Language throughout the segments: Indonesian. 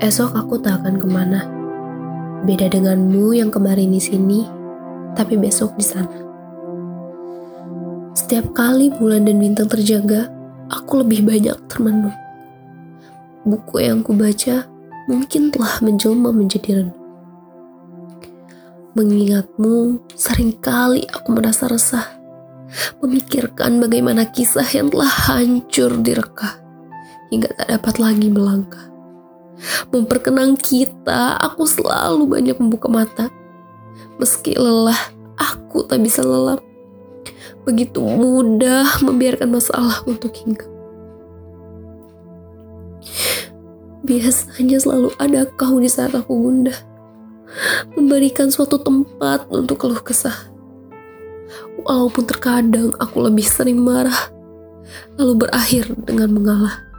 Esok aku tak akan ke mana. Beda denganmu yang kemarin di sini, tapi besok di sana. Setiap kali bulan dan bintang terjaga, aku lebih banyak termenung. Buku yang kubaca mungkin telah menjelma menjadi renung. Mengingatmu, sering kali aku merasa resah, memikirkan bagaimana kisah yang telah hancur direka hingga tak dapat lagi melangkah memperkenang kita, aku selalu banyak membuka mata. Meski lelah, aku tak bisa lelap. Begitu mudah membiarkan masalah untuk hinggap. Biasanya selalu ada kau di saat aku gundah. Memberikan suatu tempat untuk keluh kesah. Walaupun terkadang aku lebih sering marah, lalu berakhir dengan mengalah.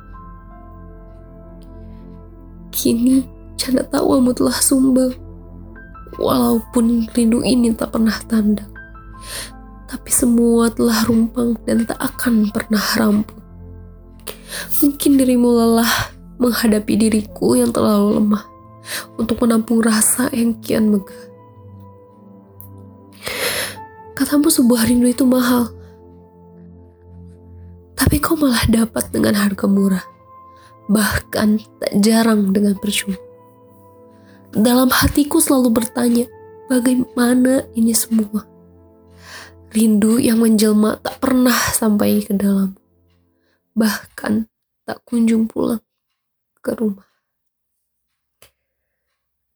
Kini canda tawamu telah sumbang. Walaupun rindu ini tak pernah tanda. Tapi semua telah rumpang dan tak akan pernah rampung. Mungkin dirimu lelah menghadapi diriku yang terlalu lemah untuk menampung rasa yang kian megah. Katamu sebuah rindu itu mahal. Tapi kau malah dapat dengan harga murah bahkan tak jarang dengan percuma. Dalam hatiku selalu bertanya, bagaimana ini semua? Rindu yang menjelma tak pernah sampai ke dalam, bahkan tak kunjung pulang ke rumah.